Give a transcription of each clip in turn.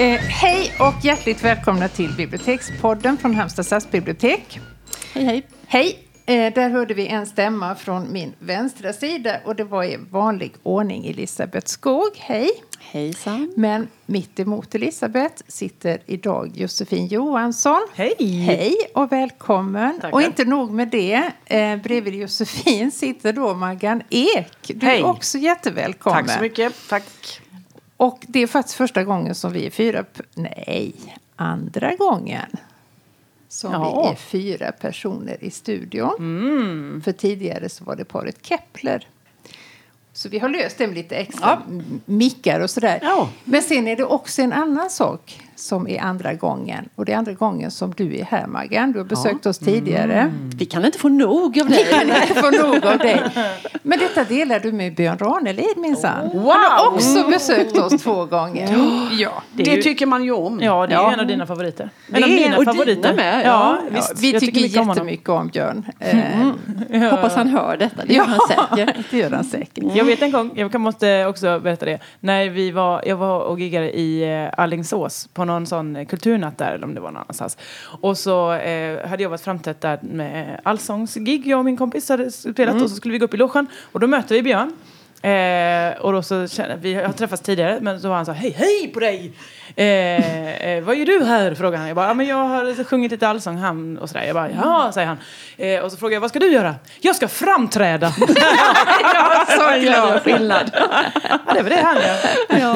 Eh, hej och hjärtligt välkomna till Bibliotekspodden från Halmstad stadsbibliotek. Hej, hej. Hej! Eh, där hörde vi en stämma från min vänstra sida och det var i vanlig ordning Elisabeth Skog. Hej! Hejsan. Men mitt emot Elisabeth sitter idag Josefin Johansson. Hej! Hej och välkommen. Tackar. Och inte nog med det, eh, bredvid Josefin sitter då Maggan Ek. Du Hej. är också jättevälkommen. Tack så mycket. Tack. Och det är faktiskt första gången som vi är fyra... Nej, andra gången som Ja. vi är fyra personer i studion. Mm. För tidigare så var det paret Kepler. Så vi har löst det med lite extra m- mickar och sådär. Ja. Men sen är det också en annan sak som är andra gången. Och det är andra gången som du är här Maggan. Du har besökt oss tidigare. Mm. Vi kan inte få nog av Vi dig. kan inte få nog av dig. Men detta delar du med Björn Ranelid minsann. Wow! Han har också besökt oss två gånger. Ja. Det, Det tycker man ju om. Ja, det är Ja. ju en av dina favoriter. Det En av mina och dina favoriter. med, Ja, ja. Ja, vi Jag tycker mycket om jättemycket om Björn. Eh, Hoppas han hör detta. Det gör han säkert. det gör han säkert. Jag vet en gång, jag måste också berätta det. När vi var, jag var och giggade i eh, Alingsås på någon sån eh, kulturnatt där, eller om det var någon annanstans. Och så eh, hade jag varit framträtt där med allsångsgig, jag och min kompis hade spelat och så skulle vi gå upp i logen. Och då möter vi Björn. Eh, och då så känner, vi har träffats tidigare, men så var han så hej, hej på dig! Eh, eh, vad gör du här? frågade han. Jag bara, ja, men jag har sjungit lite allsång han och sådär. Jag bara, ja, säger han. Eh, och så frågade jag, vad ska du göra? Jag ska framträda! Ja, så glad. skillnad. ja, det var det han gör.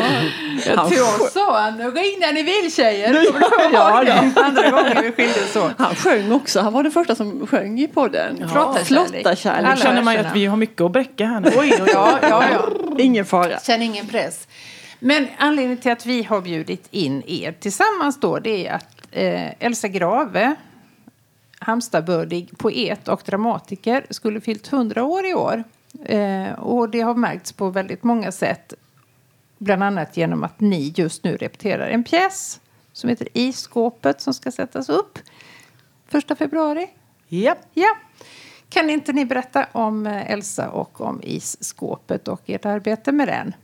Han, Till oss sa han, ring när ni vill tjejer. Ja, det? Andra gången vi skildes åt. han sjöng också. Han var den första som sjöng i podden. Flotta kärlek. Flotta känner man ju att vi har mycket att bräcka här nu. Oj, oj, ja, ja, ja. Ingen fara. Känn ingen press. Men anledningen till att vi har bjudit in er tillsammans då, det är att eh, Elsa Grave, Halmstadbördig poet och dramatiker, skulle fyllt 100 år i år. Eh, och det har märkts på väldigt många sätt. Bland annat genom att ni just nu repeterar en pjäs som heter Isskåpet som ska sättas upp 1 februari. Japp. Ja. Kan inte ni berätta om eh, Elsa och om isskåpet och ert arbete med den?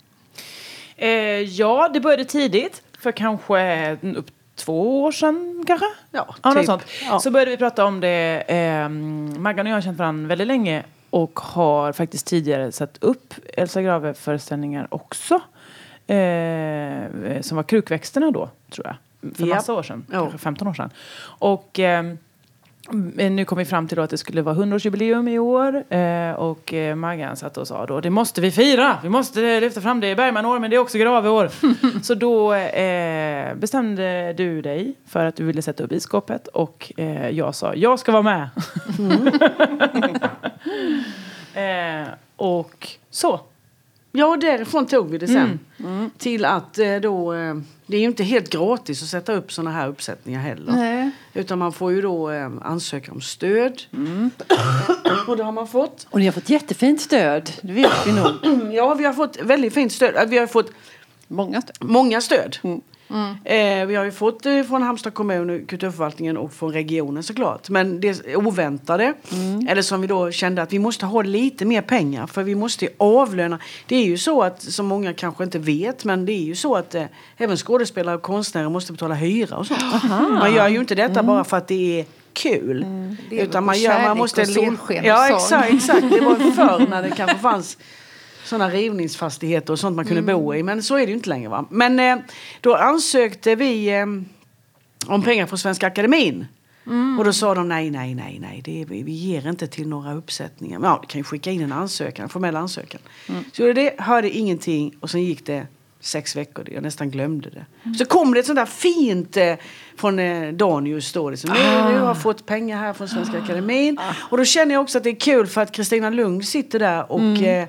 Eh, ja, det började tidigt. För kanske upp två år sedan kanske? Ja, Ja, typ. sånt. Ja. Så började vi prata om det. Eh, Maggan och jag har känt varandra väldigt länge och har faktiskt tidigare satt upp Elsa Grave-föreställningar också. Eh, som var Krukväxterna då, tror jag. För Japp. massa år sedan, Ja. kanske 15 år sedan. Och men nu kom vi fram till att det skulle vara 100-årsjubileum i år. Eh, och eh, Maggan satt och sa då, det måste vi fira! Vi måste lyfta fram det i Bergmanår, men det är också Graveår. Så då eh, bestämde du dig för att du ville sätta upp iskåpet. Och eh, jag sa, jag ska vara med! eh, och så. Ja, därifrån tog vi det sen. Mm. Till att eh, då... eh, Det är ju inte helt gratis att sätta upp såna här uppsättningar heller. Nej. Utan man får ju då eh, ansöka om stöd. Mm. och det har man fått. Och ni har fått jättefint stöd. Det vet vi nog. Ja, vi har fått väldigt fint stöd. Vi har fått Många stöd. många stöd. Mm. Eh, vi har ju fått eh, från Halmstad kommun, kulturförvaltningen och från regionen såklart. Men det oväntade, eller som vi då kände att vi måste ha lite mer pengar för vi måste avlöna. Det är ju så att, som många kanske inte vet, men det är ju så att eh, även skådespelare och konstnärer måste betala hyra och sånt. Man gör ju inte detta bara för att det är kul. Lever Utan på man, gör, man måste... och solsken och ja, exakt, exakt. Det var förr när det kanske fanns sådana rivningsfastigheter och sånt man kunde bo i. Men så är det ju inte längre. Va? Men eh, då ansökte vi eh, om pengar från Svenska Akademin. Och då sa de nej, nej, nej, nej. Det är, vi, ger inte till några uppsättningar. Men, ja, vi kan ju skicka in en ansökan, en formell ansökan. Så gjorde det, hörde ingenting och sen gick det sex veckor. Jag nästan glömde det. Så kom det ett sånt där fint eh, från eh, Danius då. Liksom, nu, nu har jag fått pengar här från Svenska Akademin. Och då känner jag också att det är kul för att Kristina Lund sitter där och eh,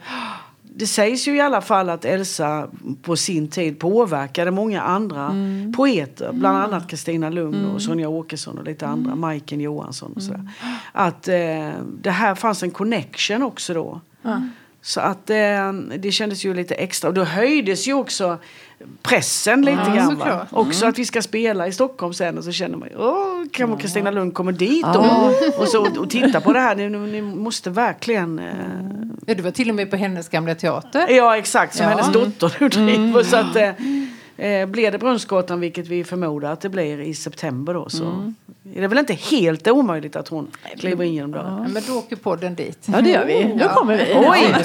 det sägs ju i alla fall att Elsa på sin tid påverkade många andra poeter. Bland annat Kristina Lund och Sonja Åkesson och lite andra. Majken Johansson och sådär. Att eh, det här fanns en connection också då. Så att eh, det kändes ju lite extra. Och då höjdes ju också pressen lite Ja, grann. Såklart. Också att vi ska spela i Stockholm sen och så känner man åh, kan Kristina Lund komma dit då? Och, så, och titta på det här, ni, ni måste verkligen eh, Ja, du var till och med på hennes gamla teater. Ja exakt, som Ja. hennes dotter nu driver. Så att, eh, Eh, blir det Brunnsgatan, vilket vi förmodar att det blir i september då, så är det väl inte helt omöjligt att hon kliver in genom dörren. Ja, men då åker podden dit. Ja, det gör vi. Då kommer vi. Oj,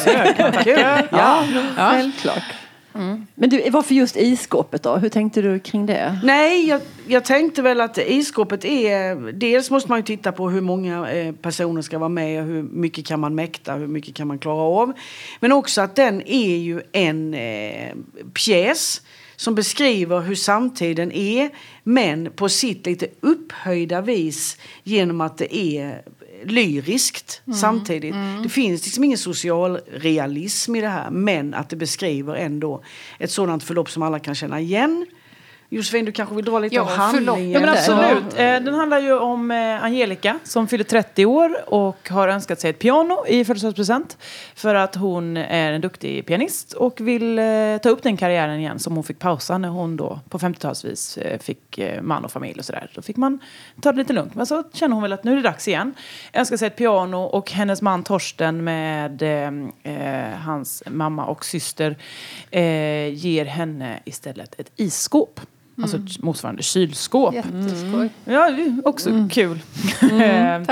kul! Ja. Självklart. Men du, varför just isskåpet då? Hur tänkte du kring det? Nej, jag, jag tänkte väl att isskåpet är... Dels måste man ju titta på hur många eh, personer ska vara med och hur mycket kan man mäkta, hur mycket kan man klara av. Men också att den är ju en eh, pjäs som beskriver hur samtiden är men på sitt lite upphöjda vis genom att det är lyriskt samtidigt. Det finns liksom ingen social realism i det här men att det beskriver ändå ett sådant förlopp som alla kan känna igen. Josefin, du kanske vill dra lite Ja, om handlingen? Ja men absolut. Eh, Den handlar ju om eh, Angelica som fyller 30 år och har önskat sig ett piano i födelsedagspresent. För att hon är en duktig pianist och vill eh, ta upp den karriären igen som hon fick pausa när hon då på 50-talsvis eh, fick man och familj och sådär. Då fick man ta det lite lugnt. Men så känner hon väl att nu är det dags igen. Önskar sig ett piano och hennes man Torsten med eh, hans mamma och syster eh, ger henne istället ett isskåp. Alltså ett motsvarande kylskåp. Jätteskoj. Ja, det är också kul. Eh,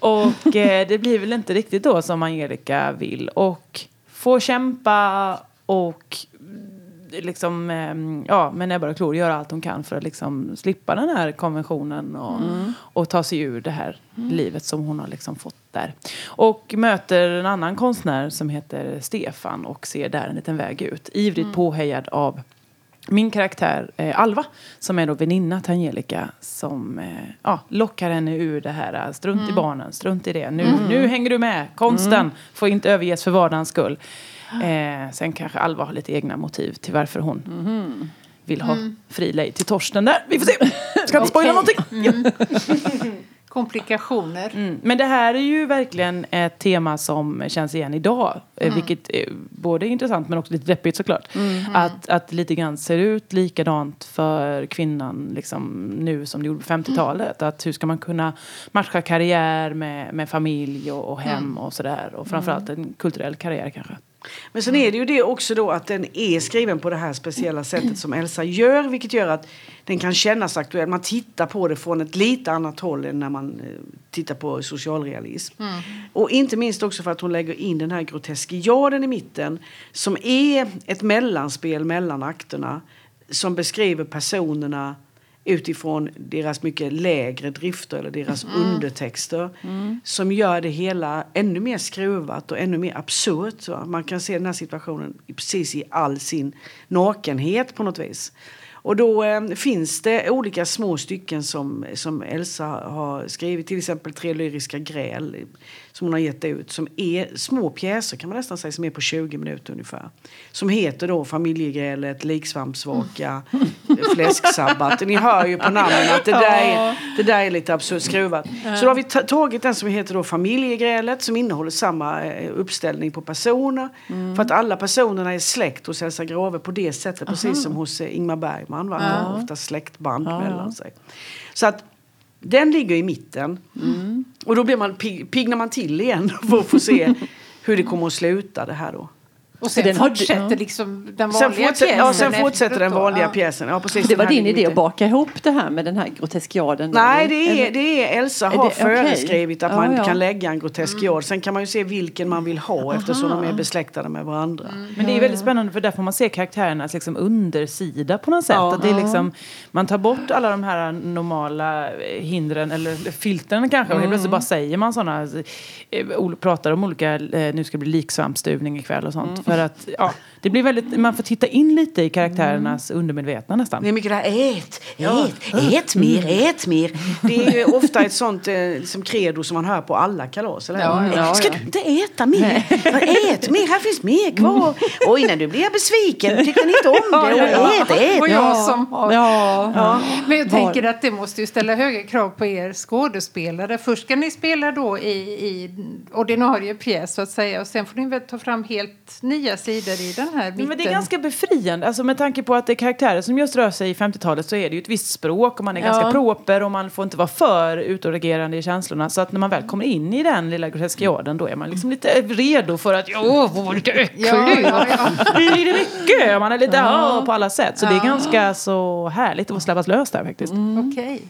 och eh, det blir väl inte riktigt då som Angelica vill. Och får kämpa och mm, liksom, eh, ja, med näbbar och klor göra allt hon kan för att liksom slippa den här konventionen och, och ta sig ur det här livet som hon har liksom fått där. Och möter en annan konstnär som heter Stefan och ser där en liten väg ut. Ivrigt påhejad av min karaktär eh, Alva, som är då väninna till Angelica, som eh, ja, lockar henne ur det här. eh, Strunt i barnen, strunt i det. Nu, nu hänger du med. Konsten får inte överges för vardagens skull. Eh, sen kanske Alva har lite egna motiv till varför hon vill ha fri lejd till Torsten där. Vi får se. Ska inte spoila någonting. Komplikationer. Mm. Men det här är ju verkligen ett tema som känns igen idag. eh, Vilket är både intressant men också lite deppigt såklart. Att, att lite grann ser ut likadant för kvinnan liksom, nu som det gjorde på 50-talet. Att hur ska man kunna matcha karriär med, med familj och, och hem och sådär. Och framförallt en kulturell karriär kanske. Men sen är det ju det också då att den är skriven på det här speciella sättet som Elsa gör. Vilket gör att den kan kännas aktuell. Man tittar på det från ett lite annat håll än när man eh, tittar på socialrealism. Och inte minst också för att hon lägger in den här groteskiaden i mitten. Som är ett mellanspel mellan akterna. Som beskriver personerna utifrån deras mycket lägre drifter eller deras undertexter. Som gör det hela ännu mer skruvat och ännu mer absurt. Va? Man kan se den här situationen precis i all sin nakenhet på något vis. Och då eh, finns det olika små stycken som, som Elsa har skrivit. Till exempel Tre lyriska gräl som hon har gett ut. Som är små pjäser kan man nästan säga som är på 20 minuter ungefär. Som heter då Familjegrälet, Liksvampsvaka, Fläsksabbat. Ni hör ju på namnen att det där är, det där är lite absurt skruvat. Så då har vi ta- tagit den som heter då Familjegrälet som innehåller samma eh, uppställning på personer. För att alla personerna är släkt hos Elsa Grave på det sättet. Precis som hos eh, Ingmar Bergman. Va? Har ofta släktband mellan sig. Så att den ligger i mitten. Och då blir man, pig- piggnar man till igen för att få se hur det kommer att sluta det här då. Och sen den fortsätter ja. liksom den Sen, vanliga fortsätter, pjäsen ja, sen fortsätter den då. vanliga Ja. pjäsen. Ja, precis, Det var din idé att baka ihop det här med den här groteskiaden? Nej, eller? det är, det är Elsa Är har det- föreskrivit att Ja, man ja. kan lägga en grotesk jord. Sen kan man ju se vilken man vill ha eftersom de är besläktade med varandra. Men det är väldigt spännande för där får man se karaktärernas liksom undersida på något sätt. Ja. Att det är liksom, man tar bort alla de här normala eh, hindren eller filtren kanske. Och helt plötsligt bara säger man sådana, pratar om olika, eh, nu ska det bli liksvampstuvning ikväll och sånt. För att ja, det blir väldigt, man får titta in lite i karaktärernas undermedvetna nästan. Det är mycket det här ät, ät, ät mer, ät mer. Det är ju ofta ett sånt eh, liksom credo som man hör på alla kalas. Eller? Ja, ja, Ska ja. du inte äta mer? Ät mer, här finns mer kvar. Oj, när du blir besviken, tycker ni inte om det? Ät, ät. Och jag som har... Ja. Men jag Var- tänker att det måste ju ställa höga krav på er skådespelare. Först ska ni spela då i, i ordinarie pjäs så att säga och sen får ni väl ta fram helt nya sidor i den här biten. Men det är ganska befriande. Alltså med tanke på att det är karaktärer som just rör sig i 50-talet så är det ju ett visst språk och man är Ja. ganska proper och man får inte vara för utagerande i känslorna. Så att när man väl kommer in i den lilla groteskiaden då är man liksom lite redo för att åh, vara lite äcklig. Ja, ja, ja. Det är lite mycket. Man är lite ja. på alla sätt. Så det är ganska så härligt att få släppas lös där faktiskt. Okej.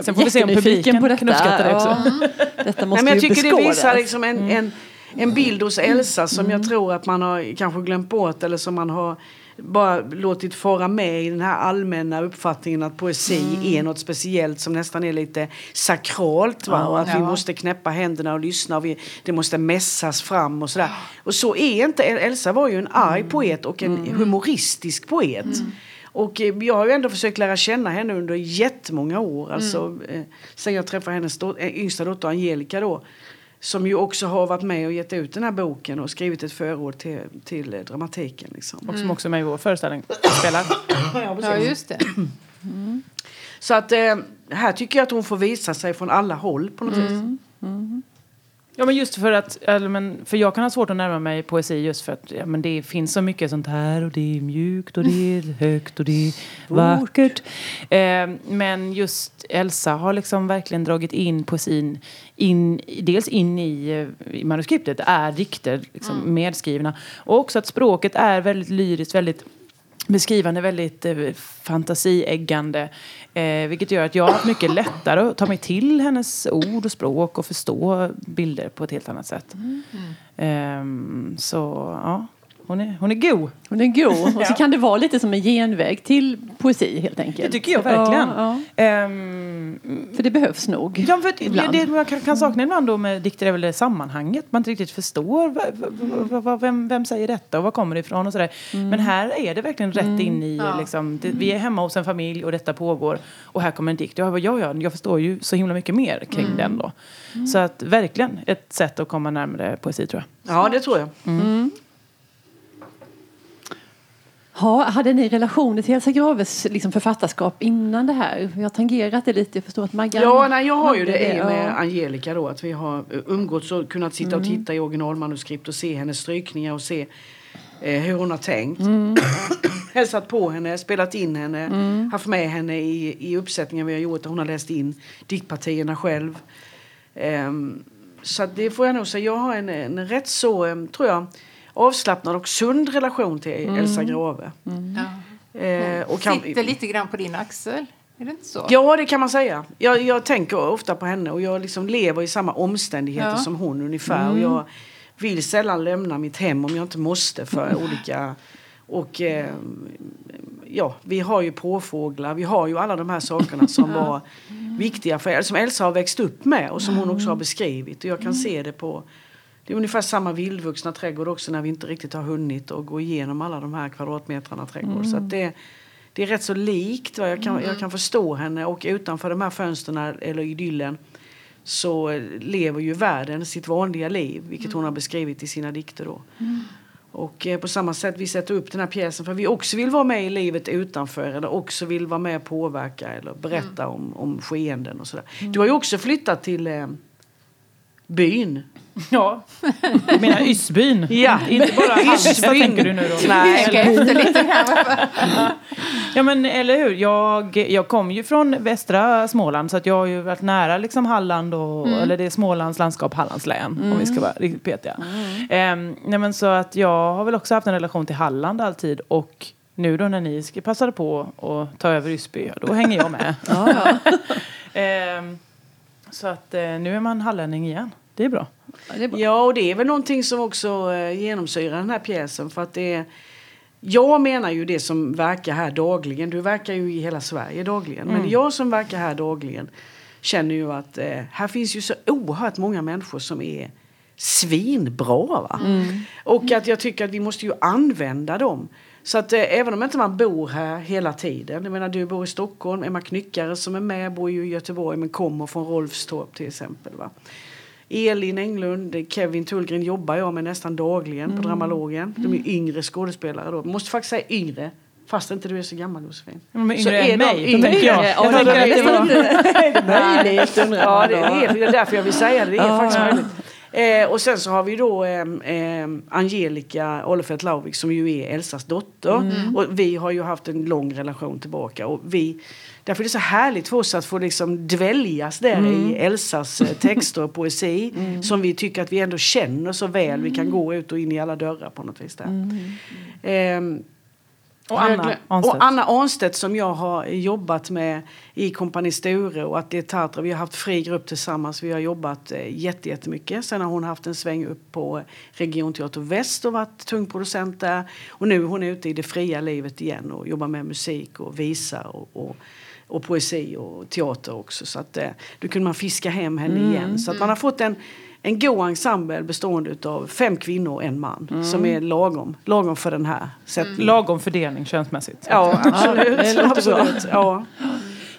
Sen får vi se om publiken kan uppskatta det också. Ja. Detta måste Nej, men jag ju tycker det beskådas. visar liksom en, en, en bild hos Elsa som jag tror att man har kanske glömt bort eller som man har bara låtit fara med i den här allmänna uppfattningen att poesi är något speciellt som nästan är lite sakralt. Va? och att vi Ja. måste knäppa händerna och lyssna och vi, det måste mässas fram och sådär. Och så är inte, Elsa var ju en arg poet och en humoristisk poet. Och eh, jag har ju ändå försökt lära känna henne under jättemånga år. Alltså, eh, sen jag träffade hennes dot- eh, yngsta dotter Angelica då. Som ju också har varit med och gett ut den här boken och skrivit ett förord till, till dramatiken. Liksom. Och som också är med i vår föreställning. Spelar. Ja, just det. Så att eh, här tycker jag att hon får visa sig från alla håll på något vis. Ja men just för att, eller, men, för jag kan ha svårt att närma mig poesi just för att ja, men det finns så mycket sånt här och det är mjukt och det är högt och det är vackert. Eh, men just Elsa har liksom verkligen dragit in poesin in, dels in i, eh, i manuskriptet, är dikter liksom, medskrivna och också att språket är väldigt lyriskt, väldigt beskrivande, väldigt eh, fantasieggande. Eh, vilket gör att jag har haft mycket lättare att ta mig till hennes ord och språk och förstå bilder på ett helt annat sätt. Ehm, så ja, hon är, hon är god. Hon är god. Och så kan det vara lite som en genväg till poesi helt enkelt. Det tycker jag verkligen. Ja, Ehm, ja. För det behövs nog. Ja, för Ibland. det man kan, kan sakna ibland då med dikter är väl det sammanhanget. Man inte riktigt förstår va, va, vem, vem säger detta och var kommer det ifrån och sådär. Men här är det verkligen rätt in i Ja. liksom, det, vi är hemma hos en familj och detta pågår och här kommer en dikt. Jag, bara, ja, ja, jag förstår ju så himla mycket mer kring den då. Så att verkligen ett sätt att komma närmare poesi tror jag. Ja, det tror jag. Ha, hade ni relationer till Elsa Graves liksom författarskap innan det här? Vi har tangerat det lite. Jag förstår att Maggan Ja, nej, jag har ju hade det i och med. Angelica då. Att vi har umgåtts och kunnat sitta och titta i originalmanuskript och se hennes strykningar och se eh, hur hon har tänkt. Hälsat på henne, spelat in henne, haft med henne i, i uppsättningar vi har gjort hon har läst in diktpartierna själv. Ehm, så det får jag nog säga. Jag har en, en rätt så, em, tror jag, avslappnad och sund relation till Elsa Grave. Ja. Eh, och kan- Sitter lite grann på din axel. Är det inte så? Ja, det kan man säga. Jag, jag tänker ofta på henne och jag liksom lever i samma omständigheter Ja. som hon ungefär. Och jag vill sällan lämna mitt hem om jag inte måste för olika... Och eh, ja, vi har ju påfåglar, vi har ju alla de här sakerna som var viktiga för som Elsa har växt upp med och som hon också har beskrivit. Och jag kan se det på det är ungefär samma vildvuxna trädgård också när vi inte riktigt har hunnit att gå igenom alla de här kvadratmetrarna trädgård. Så att det, det är rätt så likt. Va? Jag, kan, jag kan förstå henne och utanför de här fönstren eller idyllen så lever ju världen sitt vanliga liv, vilket hon har beskrivit i sina dikter. Då. Och eh, på samma sätt vi sätter upp den här pjäsen för vi också vill vara med i livet utanför eller också vill vara med och påverka eller berätta om, om skeenden och sådär. Du har ju också flyttat till eh, byn. Ja, jag menar Ysbyn. Ja, Inte bara Halmstad tänker du nu då. Nej, Tänka efter lite här. Ja men eller hur. Jag, jag kom ju från västra Småland så att jag har ju varit nära liksom Halland och, eller det är Smålands landskap, Hallands län om vi ska vara riktigt petiga. Ehm, nej men så att jag har väl också haft en relation till Halland alltid och nu då när ni passade på att ta över Ysby, då hänger jag med. Ehm, så att eh, nu är man hallänning igen. Det är bra. Ja, det är bra. Ja, och det är väl någonting som också eh, genomsyrar den här pjäsen. För att det är, jag menar ju det som verkar här dagligen. Du verkar ju i hela Sverige dagligen. Men jag som verkar här dagligen känner ju att eh, här finns ju så oerhört många människor som är svinbra. Va? Och att jag tycker att vi måste ju använda dem. Så att eh, även om inte man bor här hela tiden. Jag menar du bor i Stockholm, Emma Knyckare som är med bor ju i Göteborg men kommer från Rolfstorp till exempel. Va? Elin Englund, Kevin Tullgren jobbar jag med nästan dagligen på Dramalogen. De är yngre skådespelare då. Måste faktiskt säga yngre. Fast inte du är så gammal Josefin. Är Så yngre är än mig, yngre. tänker jag. Ja, jag det inte möjligt Ja, det, är, är därför jag vill säga det. Det är faktiskt möjligt. Eh, och sen så har vi då eh, eh, Angelica Ollefelt Lauvik som ju är Elsas dotter. Mm. Och vi har ju haft en lång relation tillbaka. Och vi, därför är det så härligt för oss att få liksom dväljas där Mm. i Elsas eh, texter och poesi. Som vi tycker att vi ändå känner så väl. Vi kan gå ut och in i alla dörrar på något vis där. Ehm, Och Anna Arnstedt. och Anna Arnstedt som jag har jobbat med i Kompani Sture och att det är Tatra. Vi har haft fri grupp tillsammans. Vi har jobbat eh, jätte- jättemycket. Sen har hon haft en sväng upp på Regionteater Väst och varit tung producent där. Och nu är hon ute i det fria livet igen och jobbar med musik och visa och, och, och poesi och teater också. Så att eh, då kunde man fiska hem henne igen. Så att man har fått en en god ensemble bestående av fem kvinnor och en man som är lagom, lagom för den här sättningen. Lagom fördelning könsmässigt. Ja, absolut. absolut. Ja.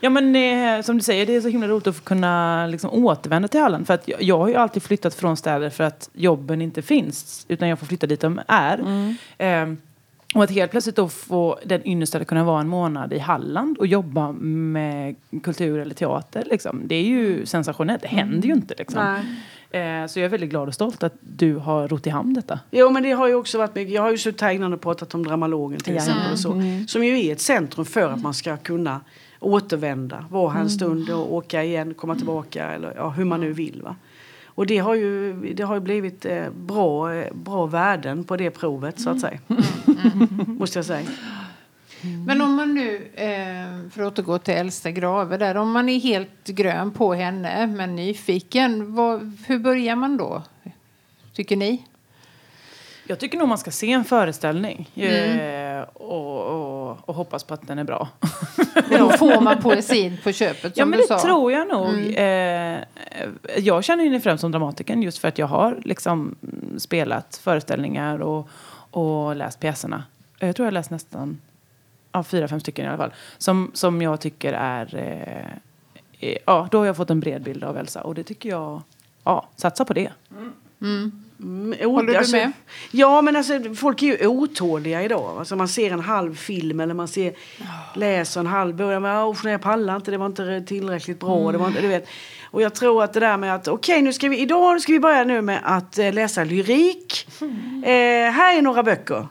Ja men eh, som du säger, det är så himla roligt att kunna liksom, återvända till Halland. För att jag, jag har ju alltid flyttat från städer för att jobben inte finns. Utan jag får flytta dit de är. Eh, och att helt plötsligt då få den ynnesten att kunna vara en månad i Halland och jobba med kultur eller teater. Liksom. Det är ju sensationellt, det händer ju inte. Liksom. Eh, så jag är väldigt glad och stolt att du har rott i hamn detta. Jo, men det har ju också varit mycket. Jag har ju suttit här innan och pratat om Dramalogen till Ja. exempel. Och så, Som ju är ett centrum för att man ska kunna återvända, vara här en stund och åka igen, komma tillbaka eller ja, hur man nu vill. Va? Och det har ju, det har ju blivit eh, bra, eh, bra värden på det provet så att säga. Måste jag säga. Men om man nu, eh, för att återgå till Elsa Grave där, om man är helt grön på henne men nyfiken, vad, hur börjar man då? Tycker ni? Jag tycker nog man ska se en föreställning eh, och, och, och hoppas på att den är bra. Och då får man poesin på köpet som Ja, men du det sa. tror jag nog. Eh, jag känner ju henne främst som dramatiken just för att jag har liksom mm, spelat föreställningar och, och läst pjäserna. Jag tror jag har läst nästan ja, fyra, fem stycken i alla fall. Som, som jag tycker är... Eh, eh, ja, då har jag fått en bred bild av Elsa och det tycker jag... Ja, satsa på det. Mm, o- Håller du med? Ja, men alltså, folk är ju otåliga idag. Alltså, man ser en halv film eller man ser, läser en halv med oh, nej, jag pallar inte, det var inte tillräckligt bra. Det var inte, du vet. Och jag tror att det där med att okej, nu ska vi, idag ska vi börja nu med att eh, läsa lyrik. Eh, här är några böcker.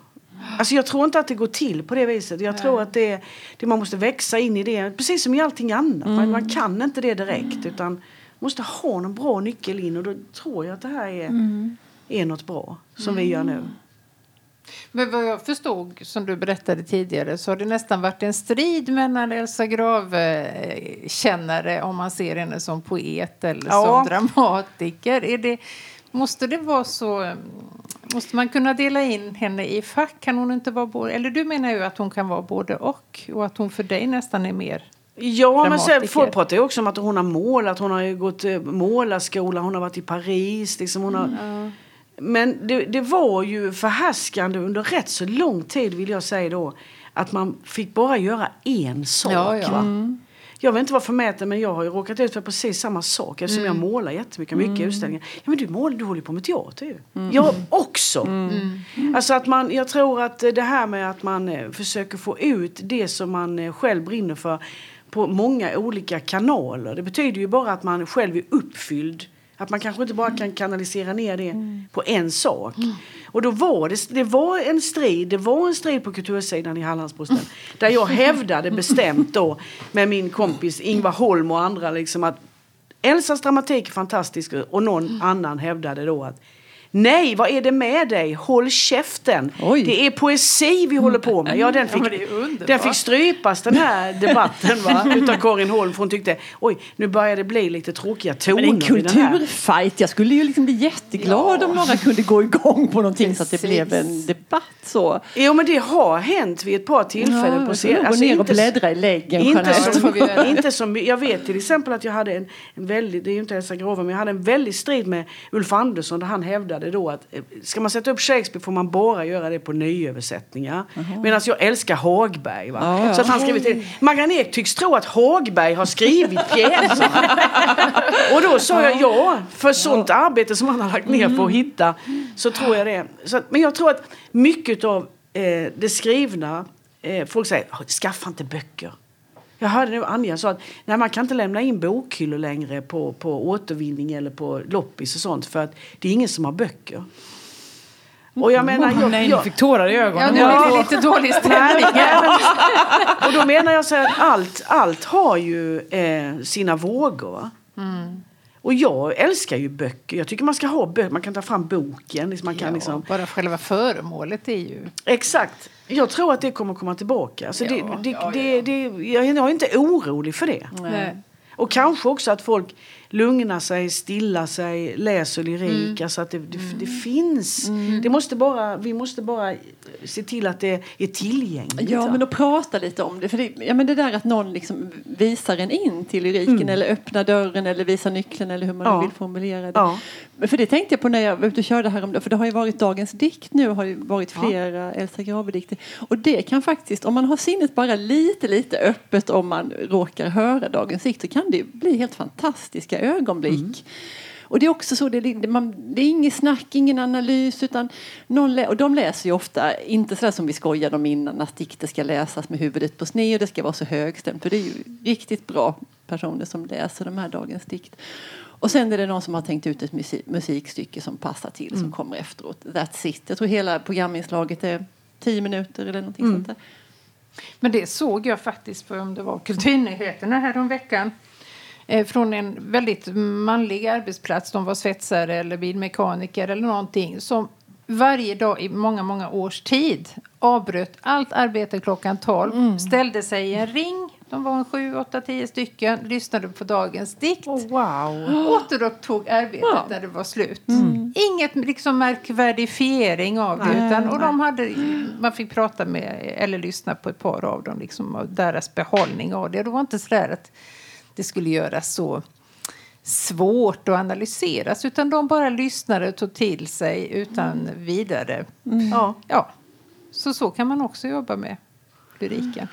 Alltså jag tror inte att det går till på det viset. Jag tror att det, det, man måste växa in i det. Precis som i allting annat. Man, man kan inte det direkt. Utan måste ha någon bra nyckel in. Och då tror jag att det här är, är något bra. Som vi gör nu. Men vad jag förstod, som du berättade tidigare, så har det nästan varit en strid mellan Elsa Grave-kännare om man ser henne som poet eller Ja. som dramatiker. Är det, måste det vara så... mm, Måste man kunna dela in henne i fack? Kan hon inte vara både... Eller du menar ju att hon kan vara både och och att hon för dig nästan är mer... Ja, men Dramatiker. folk pratar ju också om att hon har målat. Hon har gått eh, målarskola, hon har varit i Paris. Liksom, hon har, Mm. Men det, det var ju förhärskande under rätt så lång tid vill jag säga då. Att man fick bara göra en sak. Ja, ja. Va? Jag vet inte vara förmäten men jag har ju råkat ut för precis samma sak eftersom Mm. jag målar jättemycket, mycket utställningar. Ja men du målar, du håller på med teater ju. Jag också. Alltså att man, jag tror att det här med att man eh, försöker få ut det som man eh, själv brinner för på många olika kanaler. Det betyder ju bara att man själv är uppfylld. Att man kanske inte bara kan kanalisera ner det på en sak. Och då var det, det var en strid, det var en strid på kultursidan i Hallandsposten. Där jag hävdade bestämt då med min kompis Ingvar Holm och andra liksom att Elsas dramatik är fantastisk och någon annan hävdade då att Nej, vad är det med dig? Håll käften! Oj. Det är poesi vi håller på med. Ja, den fick, underbart. den fick strypas den här debatten va? utav Karin Holm. För hon tyckte oj, nu börjar det bli lite tråkiga toner Men en kulturfight. Jag skulle ju liksom bli jätteglad om några kunde gå igång på någonting så att det Precis. blev en debatt så. Jo, men det har hänt vid ett par tillfällen på jag scen. får gå ner och bläddra i läggen. Inte Ja, som, inte som, jag vet till exempel att jag hade en, en väldigt, det är ju inte Elsa Grove, men jag hade en väldig strid med Ulf Andersson där han hävdade då att eh, ska man sätta upp Shakespeare får man bara göra det på nyöversättningar. Medan jag älskar Hagberg. Va? Ja. Så att han skrivit till, Maggan Ek tycks tro att Hagberg har skrivit pjäsen. Och då sa jag ja, för sånt arbete som han har lagt ner på att hitta så tror jag det. Så men jag tror att mycket av eh, det skrivna, eh, folk säger "Ah, skaffa inte böcker. Jag hörde nu Anja sa att nej, man kan inte lämna in bokhyllor längre på, på återvinning eller på loppis och sånt för att det är ingen som har böcker. Och jag menar, jag, Nej, jag, fick tårar i ögonen. Ja, nu blir det lite dålig stämning. och då menar jag så här att allt, allt har ju eh, sina vågor. va? Och jag älskar ju böcker. Jag tycker man ska ha böcker. Man kan ta fram boken. liksom, Man kan Ja, liksom, Bara själva föremålet är ju... exakt. Jag tror att det kommer komma tillbaka. Det, Ja, det, ja, det, det, jag är inte orolig för det. Nej. Och kanske också att folk lugnar sig, stillar sig, läser lyrik. Alltså att det, det, det finns. Det måste bara, vi måste bara se till att det är tillgängligt. Ja, men att prata lite om det. För det, ja, men det där att någon liksom visar en in till lyriken eller öppnar dörren eller visar nyckeln eller hur man Ja. vill formulera det. Ja. För det tänkte jag på när jag var ute och körde häromdagen. För det har ju varit Dagens dikt nu har ju varit flera Elsa Grabe-dikter. Och det kan faktiskt, om man har sinnet bara lite, lite öppet om man råkar höra Dagens dikt så kan det bli helt fantastiska ögonblick. Och det är också så, det är, man, det är inget snack, ingen analys utan någon lä- och de läser ju ofta, inte sådär som vi skojade om innan att dikter ska läsas med huvudet på sned och det ska vara så högstämt för det är ju riktigt bra personer som läser de här dagens dikt. Och sen är det någon som har tänkt ut ett musik, musikstycke som passar till som kommer efteråt. That's it. Jag tror hela programinslaget är tio minuter eller någonting sånt där. Men det såg jag faktiskt på om det var Kulturnyheterna häromveckan. Eh, från en väldigt manlig arbetsplats. De var svetsare eller bilmekaniker eller någonting. Som varje dag i många, många års tid avbröt allt arbete klockan 12. Ställde sig i en ring. De var en sju, åtta, tio stycken. Lyssnade på dagens dikt. Oh, wow. Återupptog arbetet Ja. när det var slut. Inget liksom märkvärdifiering av det. Nej, Utan, och nej. de hade, man fick prata med eller lyssna på ett par av dem. Liksom, och deras behållning av det. Det var inte så där att det skulle göras så svårt att analyseras. Utan de bara lyssnade och tog till sig utan vidare. Ja. Ja, så så kan man också jobba med lyriken.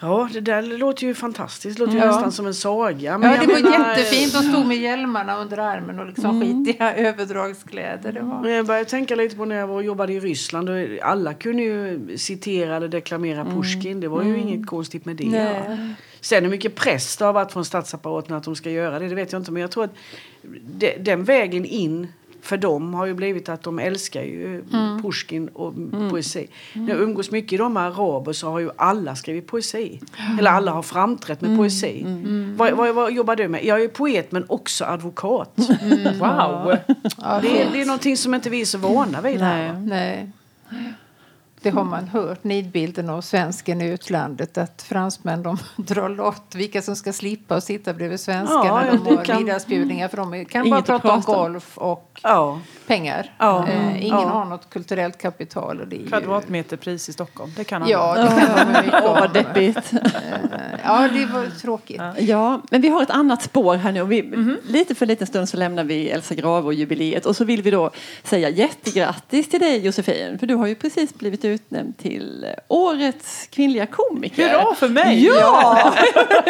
ja, det där låter ju fantastiskt. Det låter ju Ja. nästan som en saga. Men Ja, det var menar, jättefint. De stod med hjälmarna under armen och liksom skitiga överdragskläder. Det var... Men Jag började tänka lite på när jag var och jobbade i Ryssland. Och alla kunde ju citera eller deklamera Pushkin. Det var ju inget konstigt med det. Sen hur mycket press det har varit från statsapparaten att de ska göra det, det vet jag inte. Men jag tror att de, den vägen in för dem har ju blivit att de älskar ju Pushkin och poesi. När jag umgås mycket i de araber så har ju alla skrivit poesi. Eller alla har framträtt med poesi. Vad, vad, vad jobbar du med? Jag är poet men också advokat. Wow. Ja, Det, är, det är någonting som inte vi är så vana vid här. va? Nej. Det har man hört, nidbilden av svensken i utlandet. Att fransmän de drar lott vilka som ska slippa att sitta bredvid svenskar Ja, de har kan- middagsbjudningar. För de kan Inget bara prata om prata om. golf och Ja. pengar. Ja. Eh, ingen Ja. har något kulturellt kapital. Och det är ju... Kvadratmeterpris i Stockholm. Det kan alla. Ja, det kan man mycket Åh, vad deppigt. Ja, det var tråkigt. Ja, men vi har ett annat spår här nu. Vi, Lite för en liten stund så lämnar vi Elsa Grave och jubileet och så vill vi då säga jättegrattis till dig Josefin för du har ju precis blivit utnämnd till årets kvinnliga komiker. Hurra för mig! Ja!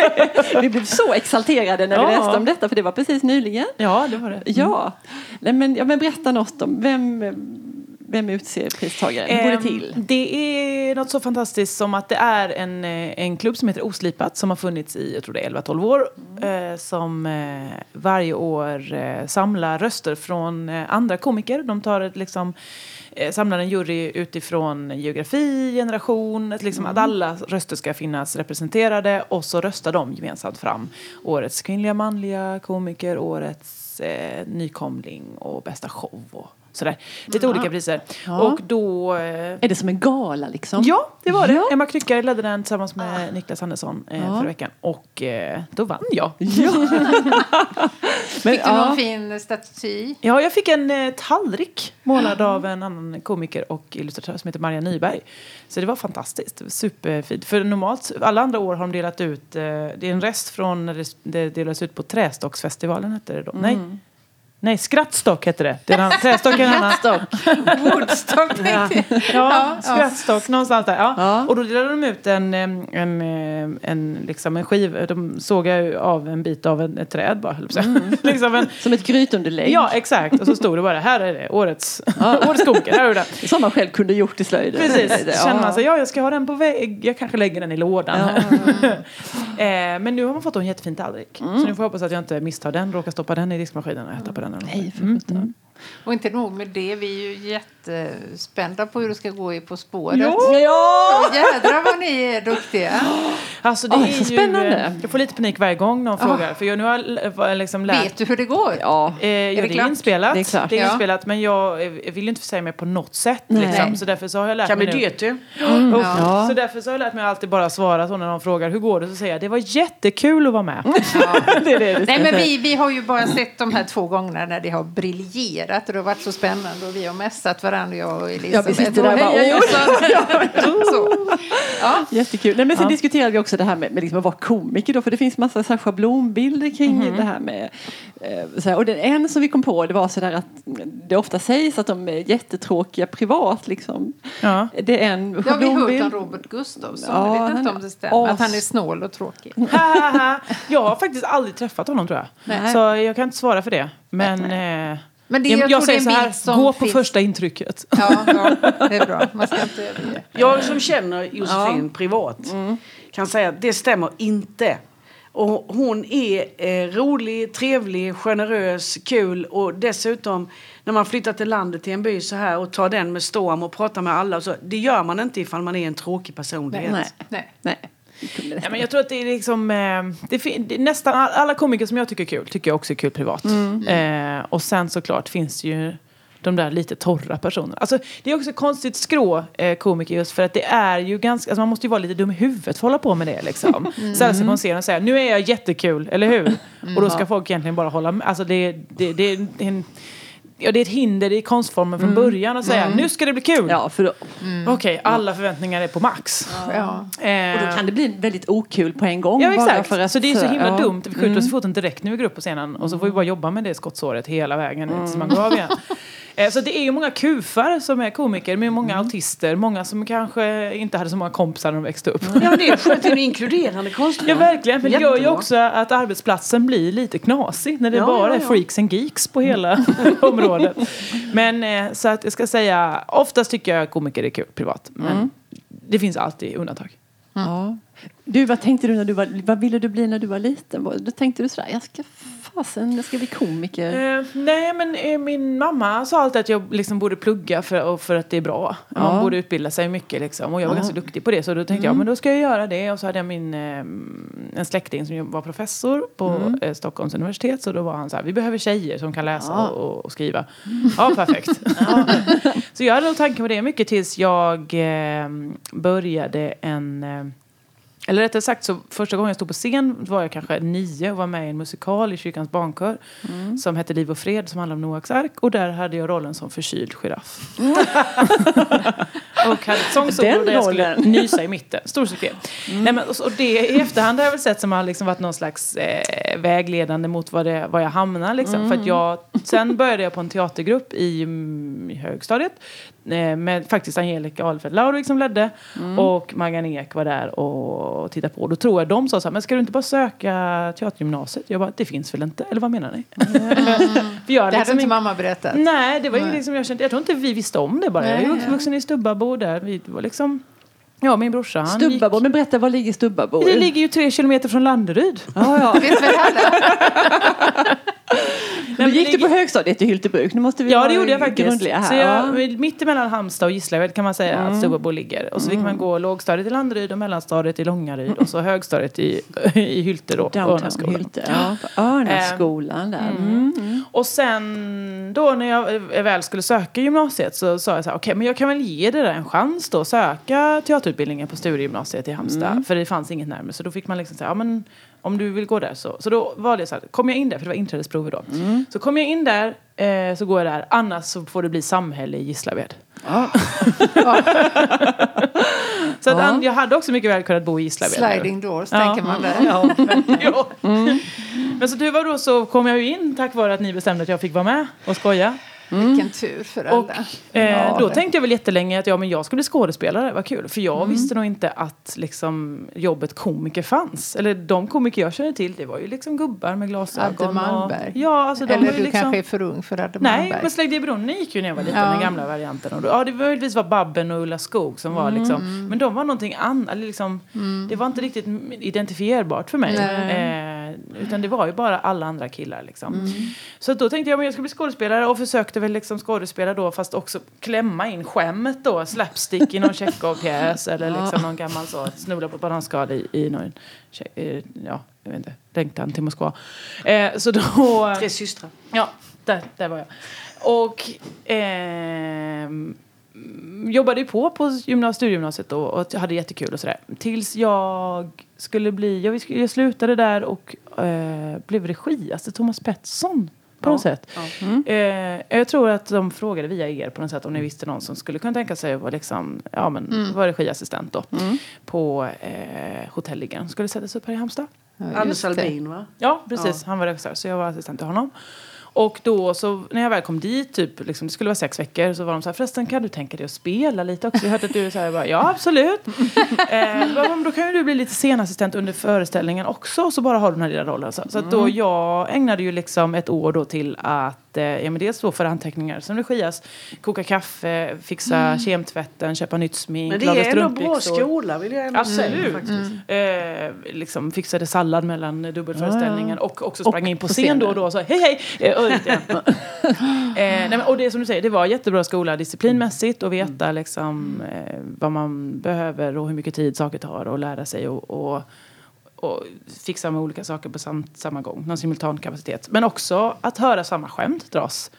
vi blev så exalterade när vi Ja. läste om detta för det var precis nyligen. Ja, det var det. Ja, Nej, men, ja men berätta något om vem, vem utser pristagaren? Hur går det Ehm, till? Det är något så fantastiskt som att det är en, eh, en klubb som heter Oslipat som har funnits i jag tror det är 11-12 år. Eh, som eh, varje år samlar röster från andra komiker. De tar ett, liksom, samlar en jury utifrån geografi, generation, ett, liksom, att alla röster ska finnas representerade och så röstar de gemensamt fram årets kvinnliga manliga komiker, årets eh, nykomling och bästa show och sådär. Lite olika priser. Ja. Och då eh, Är det som en gala liksom? Ja, det var det. Ja. Emma Knyckare ledde den tillsammans med Niklas Andersson eh, Ja. förra veckan. Och eh, då vann jag. Ja. men, Fick du någon ja. fin staty? Ja, jag fick en eh, tallrik målad av en annan komiker och illustratör som heter Maria Nyberg. Så det var fantastiskt. Det var Superfint. För normalt, alla andra år har de delat ut, eh, det är en rest från när det, det delades ut på Trästocksfestivalen hette det då. Nej. Nej, skrattstock hette det. det är en, trästock är en annan. Woodstock tänkte jag. Ja, skrattstock någonstans där. Ja. Ja. Och då delade de ut en, en, en, liksom en skiva. De såg av en bit av en, ett träd bara. säga. liksom en, Som ett grytunderlägg. ja, exakt. Och så stod det bara, här är det, årets, årets koker. Här är det. Som man själv kunde gjort i slöjden. Precis, Ja. känner man sig, ja jag ska ha den på vägg, jag kanske lägger den i lådan. eh, men nu har man fått en jättefin tallrik. Så nu får jag hoppas att jag inte misstar den, råkar stoppa den i diskmaskinen och äta på den. Eller något. Nej, för sjutton. Och inte nog med det, vi är ju jättespända på hur det ska gå i På spåret. Ja! Jädrar vad ni är duktiga. Alltså det Oj, är så ju, spännande. eh, jag får lite panik varje gång någon frågar. För jag nu har l- liksom lärt Vet du hur det går? Ja. Eh, ja, det det, är inspelat. Det är klart. Det är Ja. inspelat men jag, eh, vill inte försäga mig på något sätt. Nej. Liksom. Så därför så har jag lärt Kan bli mig nu. ju. Oh, Ja. Så därför så har jag lärt mig att alltid bara svara så när någon frågar hur går det så säger jag det var jättekul att vara med. det är det Nej, men vi, vi har ju bara sett de här två gångerna när det har briljerat och det har varit så spännande och vi har mässat varandra, jag och Elisabeth. Ja, vi sitter där och bara! Jossan! så. Ja. Jättekul. Nej, men sen Ja. diskuterade vi också det här med, med liksom att vara komiker då, för det finns massa schablonbilder kring Mhm. det här med eh, så här, och den en som vi kom på det var så där att det ofta sägs att de är jättetråkiga privat liksom. Ja. Det är en Det har vi hört om Robert Gustafsson. Ja, jag vet han inte är om det stämmer. as- Att han är snål och tråkig. jag har faktiskt aldrig träffat honom tror jag. Nej. Så jag kan inte svara för det. Men, eh, Men det, jag, jag, jag tror det är säger en så här, gå på finns. första intrycket. Ja, ja, det är bra. Man ska inte överge. Jag som känner Josefin privat kan säga att det stämmer inte. Och hon är eh, rolig, trevlig, generös, kul och dessutom när man flyttar till landet till en by så här och tar den med storm och pratar med alla och så. Det gör man inte ifall man är en tråkig personlighet. Nej. Nej. Nej. Det Ja, nästan- men jag tror att det är liksom, eh, det det, nästan all- alla komiker som jag tycker är kul tycker jag också är kul privat. Eh, och sen såklart finns det ju de där lite torra personerna. Alltså, det är också ett konstigt skrå eh, komiker just för att det är ju ganska, alltså, man måste ju vara lite dum i huvudet för att hålla på med det liksom. Ställa sig på en scen och säga nu är jag jättekul, eller hur? Och då ska folk egentligen bara hålla med. Alltså det, det, det, är en, ja, det är ett hinder i konstformen från början att säga nu ska det bli kul. Ja, för då, Okej, alla förväntningar är på max. Ja. Eh, och då kan det bli väldigt okul på en gång. Ja exakt, att, så det är så himla ja. dumt. Vi skjuter oss i foten direkt när vi går upp på scenen och så får vi bara jobba med det skottsåret hela vägen ut så man går av igen. Eh, Så det är ju många kufar som är komiker, men många autister, många som kanske inte hade så många kompisar när de växte upp. Ja, men det är skönt, det är en inkluderande konstnär. Ja verkligen, för det gör ju också att arbetsplatsen blir lite knasig när det Ja, bara är freaks and geeks på hela området. Men eh, så att jag ska säga, oftast tycker jag komiker är kul privat. Men det finns alltid undantag. Ja. Du, vad tänkte du när du var, vad ville du bli när du var liten? Då tänkte du sådär, jag ska fasen, jag ska bli komiker. Eh, nej, men eh, min mamma sa alltid att jag liksom borde plugga för, för att det är bra. Man Ja. borde utbilda sig mycket liksom. Och jag var ganska duktig på det. Så då tänkte jag, men då ska jag göra det. Och så hade jag min, eh, en släkting som var professor på eh, Stockholms universitet. Så då var han så här, vi behöver tjejer som kan läsa Ja. och, och skriva. Ja, perfekt. så jag hade nog tanken på det mycket tills jag eh, började en... Eller rättare sagt, så första gången jag stod på scen var jag kanske nio och var med i en musikal i kyrkans barnkör som hette Liv och fred som handlar om Noaks ark och där hade jag rollen som förkyld giraff. och hade ett sångsolo där jag skulle nysa i mitten. Stor succé. Nej, men, och, och det i efterhand har jag väl sett som har liksom varit någon slags eh, vägledande mot vad, det, vad jag hamnar. Liksom. För att jag, sen började jag på en teatergrupp i, mm, i högstadiet med faktiskt Angelica Ahlfeldt Laurig som ledde och Maggan Ek var där och tittade på. Då tror jag de sa så här, men ska du inte bara söka teatergymnasiet? Jag bara, det finns väl inte? Eller vad menar ni? För jag Det hade liksom inte in- mamma berättat. Nej, det var Nej. inget som jag kände. Jag tror inte vi visste om det bara. jag är Nej, ju ja. uppvuxen i Stubbabo där. Vi var liksom... Ja, min brorsa han gick... Stubbabo, men berätta, var ligger Stubbabo? Det ligger ju tre kilometer från Landeryd. Ja, ja. Alla? Du men gick du på högstadiet i Hyltebruk? Nu måste vi Ja, det gjorde jag faktiskt. här. Så jag, ja. Mitt emellan Halmstad och Gislaved kan man säga att Stubbabo ligger. Och så fick man gå lågstadiet i Landeryd och mellanstadiet i Långaryd och så högstadiet i, i Hylte då. Downtown. Hylte. Ja, på Örnaskolan där. Mm. Och sen då när jag eh, väl skulle söka gymnasiet så sa jag så här, okej men jag kan väl ge det där en chans då, söka teaterutbildningen på Studiegymnasiet i Halmstad. För det fanns inget närmare. Så då fick man liksom säga, ja men om du vill gå där så. Så då var det så här, kom jag in där, för det var inträdesprover då. Så kom jag in där, eh, så går jag där, annars så får det bli samhälle i Gislaved. så att an, jag hade också mycket väl kunnat bo i Gislaved. Sliding doors, Ja. tänker man där. Ja, ja. Men så tur var då så kom jag ju in tack vare att ni bestämde att jag fick vara med och skoja. Vilken tur för alla. Och eh, då tänkte jag väl jättelänge att ja, men jag skulle bli skådespelare, vad kul. För jag visste nog inte att liksom, jobbet komiker fanns. Eller de komiker jag kände till, det var ju liksom gubbar med glasögon. Adde Malmberg. Och, ja, alltså, de Eller du liksom, kanske är för ung för Adde Nej, Malmberg. men Slägg dig i brunnen gick ju när jag var liten, Ja. den gamla varianten. Och då, ja, det möjligtvis var Babben och Ulla Skog som var liksom, men de var någonting annat, liksom, det var inte riktigt identifierbart för mig. Eh, utan det var ju bara alla andra killar liksom. Så då tänkte jag att jag skulle bli skådespelare och försökte väl liksom skådespela då fast också klämma in skämmet då, slapstick i någon Tjechov-pjäs eller liksom någon gammal så, snubbla på bananskal i, i någon, eh, ja, jag vet inte, längtan till Moskva. Eh, så då... Tre systrar. Ja, där, där var jag. Och ehm, jobbade ju på på gymnas- studiegymnasiet då och hade jättekul och sådär. Tills jag skulle bli, jag, jag slutade där och eh, blev regiaste Thomas Pettersson på något sätt. Eh, jag tror att de frågade via er på något sätt om ni visste någon som skulle kunna tänka sig att vara, liksom, ja, men, vara regiassistent då. På eh, Hotelligan. Skulle sättas upp här i Halmstad. Ja, Anders. Albin va? Ja, precis. Han var regissör, så jag var assistent till honom. Och då så när jag väl kom dit, typ, liksom, det skulle vara sex veckor, så var de så här, förresten kan du tänka dig att spela lite också? Jag hörde att du så här, bara, ja absolut. eh, bara, då kan ju du bli lite scenassistent under föreställningen också, så bara har du den här lilla rollen. Så, så då jag ägnade ju liksom ett år då till att, eh, ja men dels då för anteckningar som regias, koka kaffe, fixa kemtvätten, köpa nytt smink, Men det laga är ändå bra skola vill jag ändå säga Absolut. faktiskt. Eh, liksom fixade sallad mellan dubbelföreställningen och också sprang Och in på scen då och då och sa hej hej. Eh, grann. eh, nej, men, och det som du säger, det var jättebra skola disciplinmässigt och veta liksom, eh, vad man behöver och hur mycket tid saker tar och lära sig och, och, och fixa med olika saker på sam, samma gång. Någon simultankapacitet. Men också att höra samma skämt dras.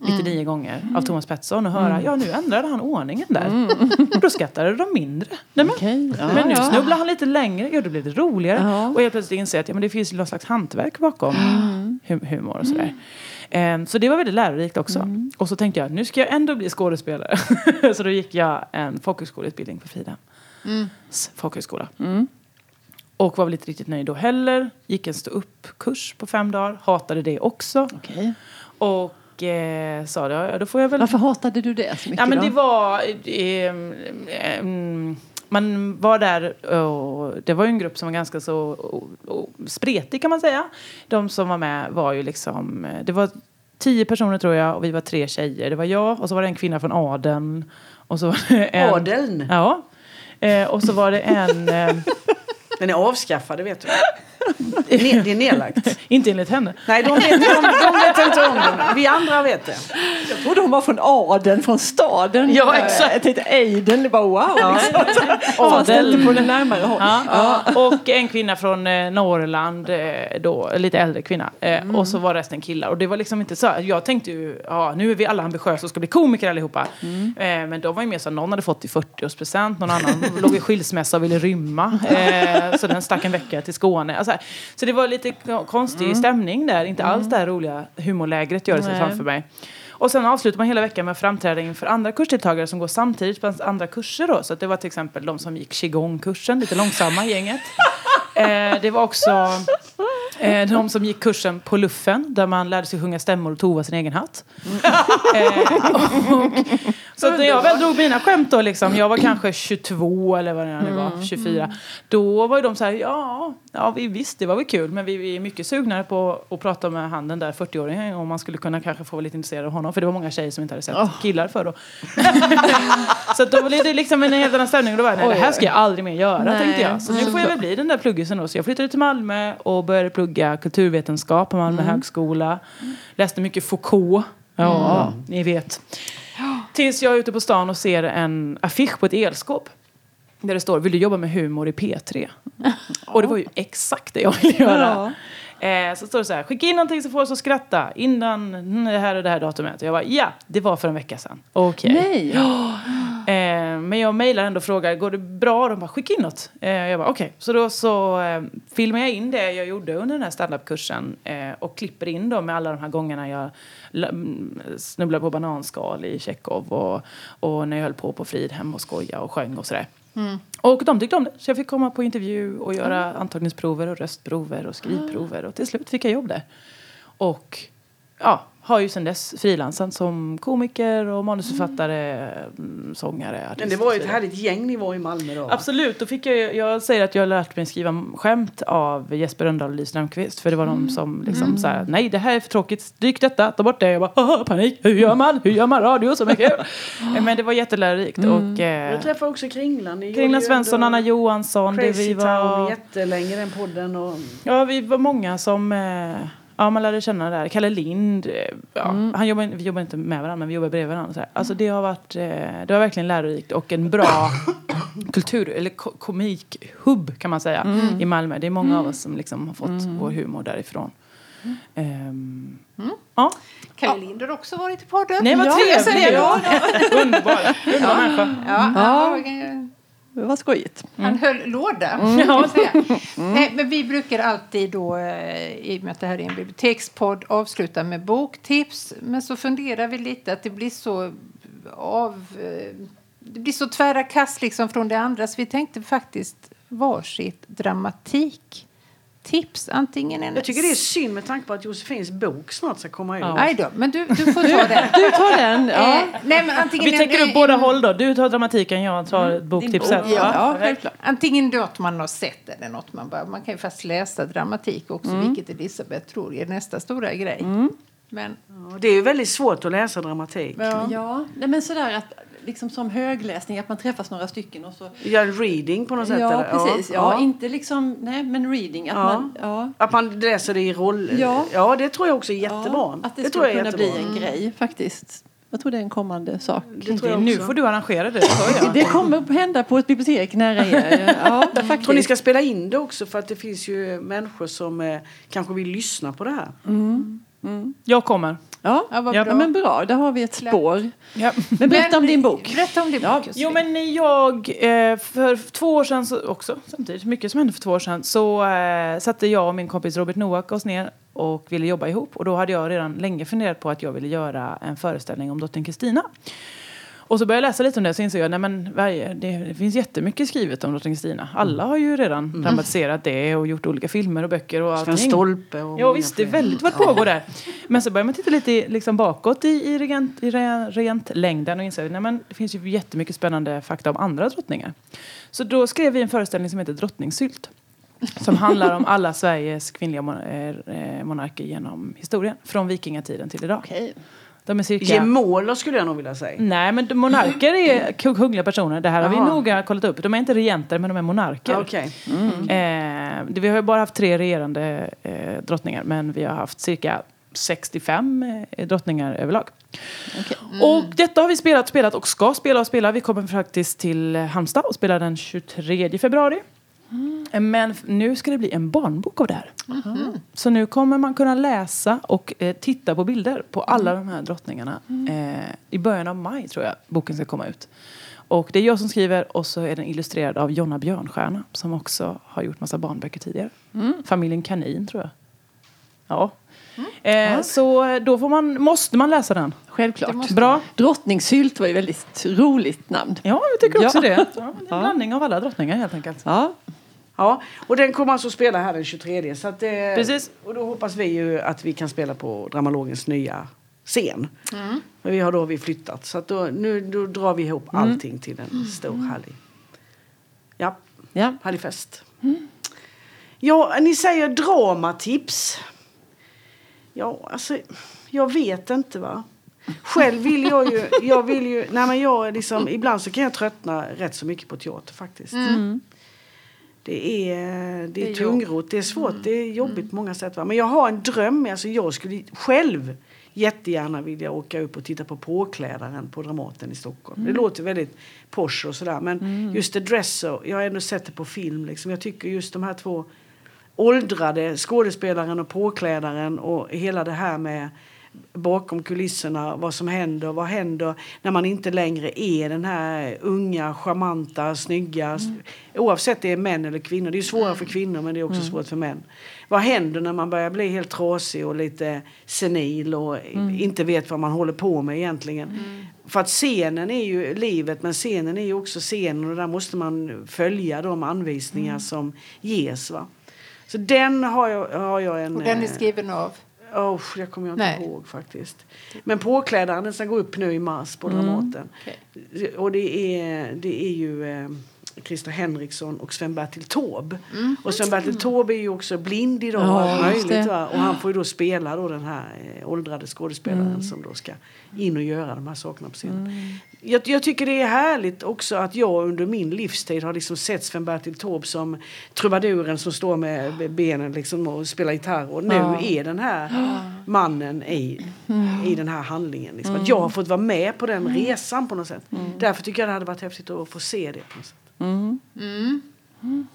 99 gånger av Thomas Pettersson och höra ja nu ändrade han ordningen där. Och då skrattade de mindre. Nej, men, Okej, ja, men nu ja. snubblar han lite längre, ja då blir det roligare. Ja. Och jag plötsligt inser att ja, men det finns ju någon slags hantverk bakom hu- humor och sådär. Ehm, så det var väldigt lärorikt också. Och så tänkte jag, nu ska jag ändå bli skådespelare. så då gick jag en folkhögskoleutbildning på Frida. S- Folkhögskola. Och var väl inte riktigt nöjd då heller. Gick en stå upp kurs på fem dagar. Hatade det också. Okej. Och eh, sa det, ja, då får jag väl... Varför hatade du det så mycket Ja, men då? det var... Eh, man var där och det var ju en grupp som var ganska så och, och, spretig kan man säga. De som var med var ju liksom... eh, Det var tio personer tror jag och vi var tre tjejer. Det var jag och så var det en kvinna från adeln. Och så var det en... Adeln. Ja. Eh, och så var det en... Eh, Den är avskaffad, det vet du. Ne- det är nedlagt. inte enligt henne. Nej, de vet, de, de vet inte om det. Vi andra vet det. Jag trodde hon var från adeln, från staden. Ja, exakt. Jag tänkte Aiden, det bara wow. Liksom. Fanns det Adel. på den närmare håll. Ja. Och en kvinna från eh, Norrland, eh, då, lite äldre kvinna. Eh, Och så var resten killar. Och det var liksom inte så. Jag tänkte ju, ja nu är vi alla ambitiösa och ska bli komiker allihopa. Eh, men de var ju mer så någon hade fått i 40-årspresent, någon annan låg i skilsmässa och ville rymma. Eh, så den stack en vecka till Skåne. Alltså, så det var lite konstig stämning där. Inte alls det här roliga humorlägret gör det sig framför mig. Och sen avslutar man hela veckan med att framträda inför andra kursdeltagare som går samtidigt på andra kurser. Då. Så det var till exempel de som gick qigong-kursen, lite långsamma gänget. Eh, det var också eh, de som gick kursen på luffen där man lärde sig sjunga stämmor och tova sin egen hatt. Eh, och, så när jag väl drog mina skämt då, liksom, jag var kanske 22 eller vad det nu var, 24. Då var ju de så här, ja, ja vi, visst det var väl kul men vi, vi är mycket sugnare på att prata med han den där 40-åringen om man skulle kunna kanske få vara lite intresserad av honom. För det var många tjejer som inte hade sett killar förr då. så då blev det liksom en helt annan stämning och då var jag, nej, det här ska jag aldrig mer göra Nej. tänkte jag. Så nu får jag väl bli den där pluggisen då. Så jag flyttade till Malmö och började plugga kulturvetenskap på Malmö högskola. Läste mycket Foucault. Ja, ni vet. Tills jag är ute på stan och ser en affisch på ett elskåp. Där det står, vill du jobba med humor i P3? Och det var ju exakt det jag ville göra. Eh, så står det så här, skicka in någonting så får oss att skratta innan mm, det här och det här datumet. Och jag bara, ja, det var för en vecka sedan. Okej. Nej. Eh, men jag mejlar ändå och frågar, går det bra? De bara, skicka in något. Eh, jag bara, okej. Så då så eh, filmar jag in det jag gjorde under den här standupkursen eh, och klipper in då med alla de här gångerna jag mm, snubblade på bananskal i Tjechov och, och när jag höll på på Fridhem och skoja och sjöng och sådär. Och de tyckte om det. Så jag fick komma på intervju och göra antagningsprover och röstprover och skrivprover. Och till slut fick jag jobb där. Och ja, har ju sedan dess frilansat som komiker och manusförfattare, mm. sångare, artist. Men det var ju ett härligt gäng ni var i Malmö då. va? Absolut, då fick jag, jag säger att jag har lärt mig skriva skämt av Jesper Rönndahl och Lis Strömquist. För det var de som liksom så här, nej det här är för tråkigt, stryk detta, ta bort det. Jag bara, "Haha, panik, hur gör man? Hur gör man radio som är kul? Men det var jättelärorikt. Och, eh, Jag träffade också Kringlan. Ni Kringlan Svensson, Anna Johansson. Det Crazy vi Town var, jättelänge den podden. Och... ja, vi var många som eh, Ja, man lärde känna där. Kalle Lind, eh, ja, han jobbar, vi jobbar inte med varandra men vi jobbar bredvid varandra. Så här. Alltså det har varit, eh, det var verkligen lärorikt och en bra kultur, eller ko- komikhubb kan man säga i Malmö. Det är många av oss som liksom har fått vår humor därifrån. Ehm, Ja, Kalle Lind har också varit i podden. nej vad Ja, trevligt! Ja, Underbar, underbar människa. Ja, han, Ja. Det var skojigt. han höll låda. man säga. Nej, men vi brukar alltid då, eh, i och med att det här är en bibliotekspodd, avsluta med boktips. Men så funderar vi lite att det blir så av... eh, Det blir så tvära kast liksom från det andra så vi tänkte faktiskt varsitt dramatiktips. Antingen en... Jag tycker det är synd med tanke på att Josefins bok snart ska komma ut. Nej då, men du, du får ta den. Du tar den. Ja. Eh, nej, men antingen Vi täcker upp en- båda håll då. Du tar dramatiken, jag tar boktipset. bok, ja. Ja, självklart. Antingen något man har sett eller något man bara... Man kan ju fast läsa dramatik också, vilket Elisabeth tror är nästa stora grej. Men Ja, Det är ju väldigt svårt att läsa dramatik. ja. Ja, nej, men sådär att liksom som högläsning, att man träffas några stycken och så... En reading på något sätt? Ja, eller? precis. Ja, inte liksom, nej, men reading. Att Ja. man, ja. Att man läser det i roll. Ja. ja det tror jag också är jättebra. Ja, att det, tror skulle kunna bli jättebra. en grej faktiskt. Jag tror det är en kommande sak. Det tror jag Nu får du arrangera det, det. Det kommer att hända på ett bibliotek nära er. Ja, Jag tror ni ska spela in det också för att det finns ju människor som eh, kanske vill lyssna på det här. Jag kommer. Ja, Ja, vad ja, bra. men bra. Där har vi ett spår. Ja. Men berätta om din bok. Berätta om din Ja. bok. Jo men jag, eh, för två år sedan så, också, samtidigt, mycket som hände för två år sedan, så eh, satte jag och min kompis Robert Noack oss ner och ville jobba ihop. Och då hade jag redan länge funderat på att jag ville göra en föreställning om drottning Kristina. Och så började jag läsa lite om det och så insåg jag nej men varje, det, det finns jättemycket skrivet om drottning Kristina. Alla har ju redan dramatiserat det och gjort olika filmer och böcker och Sven allting. Stolpe och Ja visst, det är väldigt vad pågår där. Men så börjar man titta lite liksom bakåt i, i, regent, i re- regentlängden och inser att det finns ju jättemycket spännande fakta om andra drottningar. Så då skrev vi en föreställning som heter Drottningsylt. Som handlar om alla Sveriges kvinnliga mon- eh, monarker genom historien. Från vikingatiden till idag. Okej. De är cirka... Gemåler skulle jag nog vilja säga. Nej, men monarker är kungliga personer. Det här har vi noga kollat upp. De är inte regenter, men de är monarker. Okej. Eh, det, vi har ju bara haft tre regerande eh, drottningar men vi har haft cirka 65 eh, drottningar överlag. Och detta har vi spelat, spelat och ska spela och spela. Vi kommer faktiskt till Halmstad och spelar den 23 februari. Eh, Men nu ska det bli en barnbok av det här. Så nu kommer man kunna läsa och eh, titta på bilder på alla de här drottningarna. Eh, I början av maj tror jag boken ska komma ut. Och det är jag som skriver och så är den illustrerad av Jonna Björnstjärna som också har gjort massa barnböcker tidigare. Familjen Kanin tror jag. Ja. Eh, Så då får man, måste man läsa den. Självklart. Bra. Drottningsylt var ju väldigt roligt namn. Ja, jag tycker också Ja. det. Ja, en blandning av alla drottningar helt enkelt. Ja, Ja, och den kommer alltså att spela här den 23. Så att, eh, Precis. Och då hoppas vi ju att vi kan spela på Dramalogens nya scen. Men vi har då vi flyttat. Så att då, nu då drar vi ihop allting till en stor härlig, ja, ja. härlig fest. Ja, ni säger dramatips. Ja, alltså, jag vet inte va. Själv vill jag ju, jag vill ju, nej men jag liksom, ibland så kan jag tröttna rätt så mycket på teater faktiskt. Det är, det är, är tungrot, det är svårt, det är jobbigt på många sätt. Va? Men jag har en dröm, alltså jag skulle själv jättegärna vilja åka upp och titta på Påklädaren på Dramaten i Stockholm. Det låter väldigt posh och sådär men just The Dresser, jag har ändå sett det på film liksom. Jag tycker just de här två åldrade skådespelaren och påklädaren och hela det här med bakom kulisserna, vad som händer, vad händer när man inte längre är den här unga, charmanta, snygga, mm. oavsett det är män eller kvinnor. Det är svårare för kvinnor men det är också mm. svårt för män. Vad händer när man börjar bli helt trasig och lite senil och mm. inte vet vad man håller på med egentligen? Mm. För att scenen är ju livet men scenen är ju också scenen och där måste man följa de anvisningar mm. som ges. Va? Så den har jag, har jag en... Och den är eh, skriven av? Oh, det kommer jag inte Nej. ihåg faktiskt. Men påklädaren den ska gå upp nu i mars på mm. Dramaten. Okay. Och det är, det är ju Christer Henriksson och Sven-Bertil Taube. Mm. Och Sven-Bertil Taube är ju också blind idag ja, och möjligt. Och han får ju då spela då den här eh, åldrade skådespelaren mm. som då ska in och göra de här sakerna på scenen. Mm. Jag, jag, tycker det är härligt också att jag under min livstid har liksom sett Sven-Bertil Taube som trubaduren som står med benen liksom och spelar gitarr och nu ja. är den här mannen i, mm. i den här handlingen. Liksom. Att jag har fått vara med på den resan på något sätt. Mm. Därför tycker jag det hade varit häftigt att få se det på något sätt. Mm. Mm.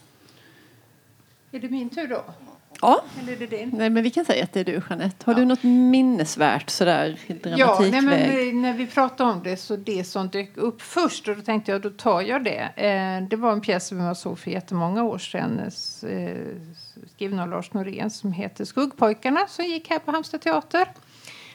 Är det min tur då? Ja. Eller är det din? Nej, men vi kan säga att det är du, Jeanette. Har ja. du något minnesvärt sådär dramatikväg? Ja, nej, men när vi pratade om det så det som dök upp först och då tänkte jag då tar jag det. Eh, det var en pjäs som jag såg för jättemånga år sedan eh, skriven av Lars Norén som heter Skuggpojkarna som gick här på Halmstad teater.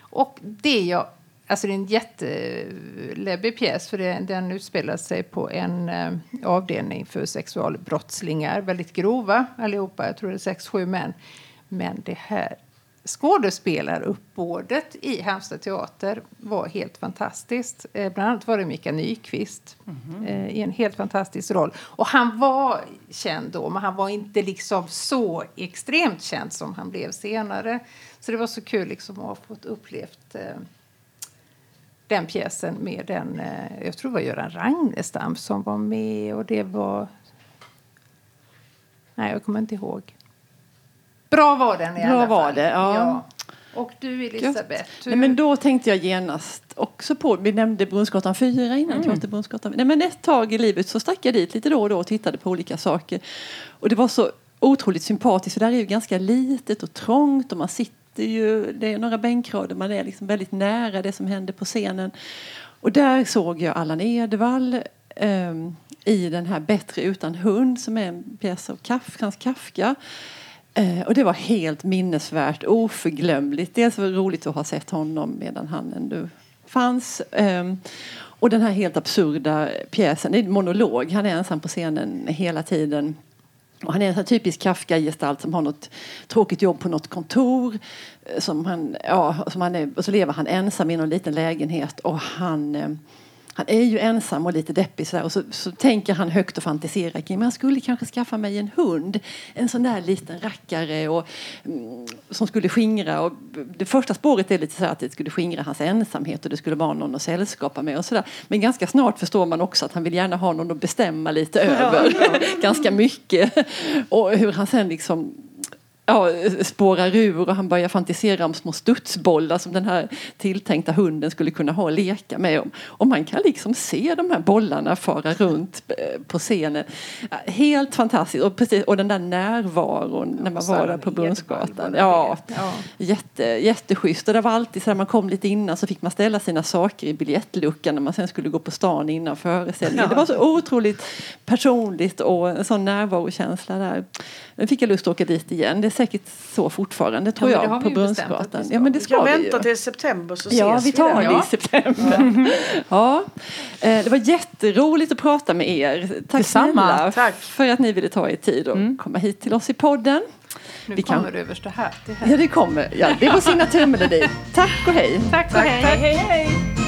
Och det jag Alltså det är en jätteläbbig pjäs för det, den utspelar sig på en eh, avdelning för sexualbrottslingar. Väldigt grova allihopa, jag tror det är sex, sju män. Men det här skådespelaruppbådet i Halmstad teater var helt fantastiskt. Eh, bland annat var det Mikael Nyqvist mm -hmm. eh, i en helt fantastisk roll. Och han var känd då, men han var inte liksom så extremt känd som han blev senare. Så det var så kul liksom att ha fått upplevt eh, den pjäsen med den, eh, jag tror det var Göran Ragnestam som var med och det var... Nej, jag kommer inte ihåg. Bra var den i Bra alla fall. var det, ja. ja. Och du Elisabeth? Nej, men då tänkte jag genast också på, vi nämnde Brunnsgatan 4 innan, mm. Brunnsgatan. Nej, men ett tag i livet så stack jag dit lite då och då och tittade på olika saker. Och det var så otroligt sympatiskt för där är ju ganska litet och trångt och man sitter det är ju det är några bänkrader, man är liksom väldigt nära det som händer på scenen. Och där såg jag Allan Edwall um, i den här Bättre utan hund som är en pjäs av Kaf, Hans Kafka. Eh, och det var helt minnesvärt, oförglömligt. Dels var det roligt att ha sett honom medan han ändå fanns. Ehm, och den här helt absurda pjäsen, det är en monolog, han är ensam på scenen hela tiden. Och han är en sån typisk Kafka-gestalt som har något tråkigt jobb på något kontor. Eh, som han, ja, som han är, och så lever han ensam i någon liten lägenhet och han eh, han är ju ensam och lite deppig sådär. och så, så tänker han högt och fantiserar kring jag skulle kanske skaffa mig en hund. En sån där liten rackare och, mm, som skulle skingra. Och det första spåret är lite så att det skulle skingra hans ensamhet och det skulle vara någon att sällskapa med och sådär. Men ganska snart förstår man också att han vill gärna ha någon att bestämma lite över. Ja, ja. ganska mycket. Och hur han sen liksom ja, spårar ur och han börjar fantisera om små studsbollar som den här tilltänkta hunden skulle kunna ha och leka med. Om. Och man kan liksom se de här bollarna fara runt eh, på scenen. Helt fantastiskt. Och, precis, och den där närvaron när man var där på Brunnsgatan. Ja, ja. Jätte, jätteschysst. Och det var alltid så när man kom lite innan så fick man ställa sina saker i biljettluckan när man sen skulle gå på stan innan föreställningen. Ja. Det var så otroligt personligt och en sån närvarokänsla där. Nu fick jag lust att åka dit igen. Det säkert så fortfarande tror ja, jag på Brunnsgatan. Ja, men det ska vi vänta till september så ja, ses vi tar vi det i september. Ja. Eh, det var jätteroligt att prata med er. Tack snälla för att ni ville ta er tid att mm. komma hit till oss i podden. Nu vi kommer kan... översta här, här. Ja, det kommer. Ja, det är vår signaturmelodi. Tack och hej. Tack och hej. Tack, hej, hej.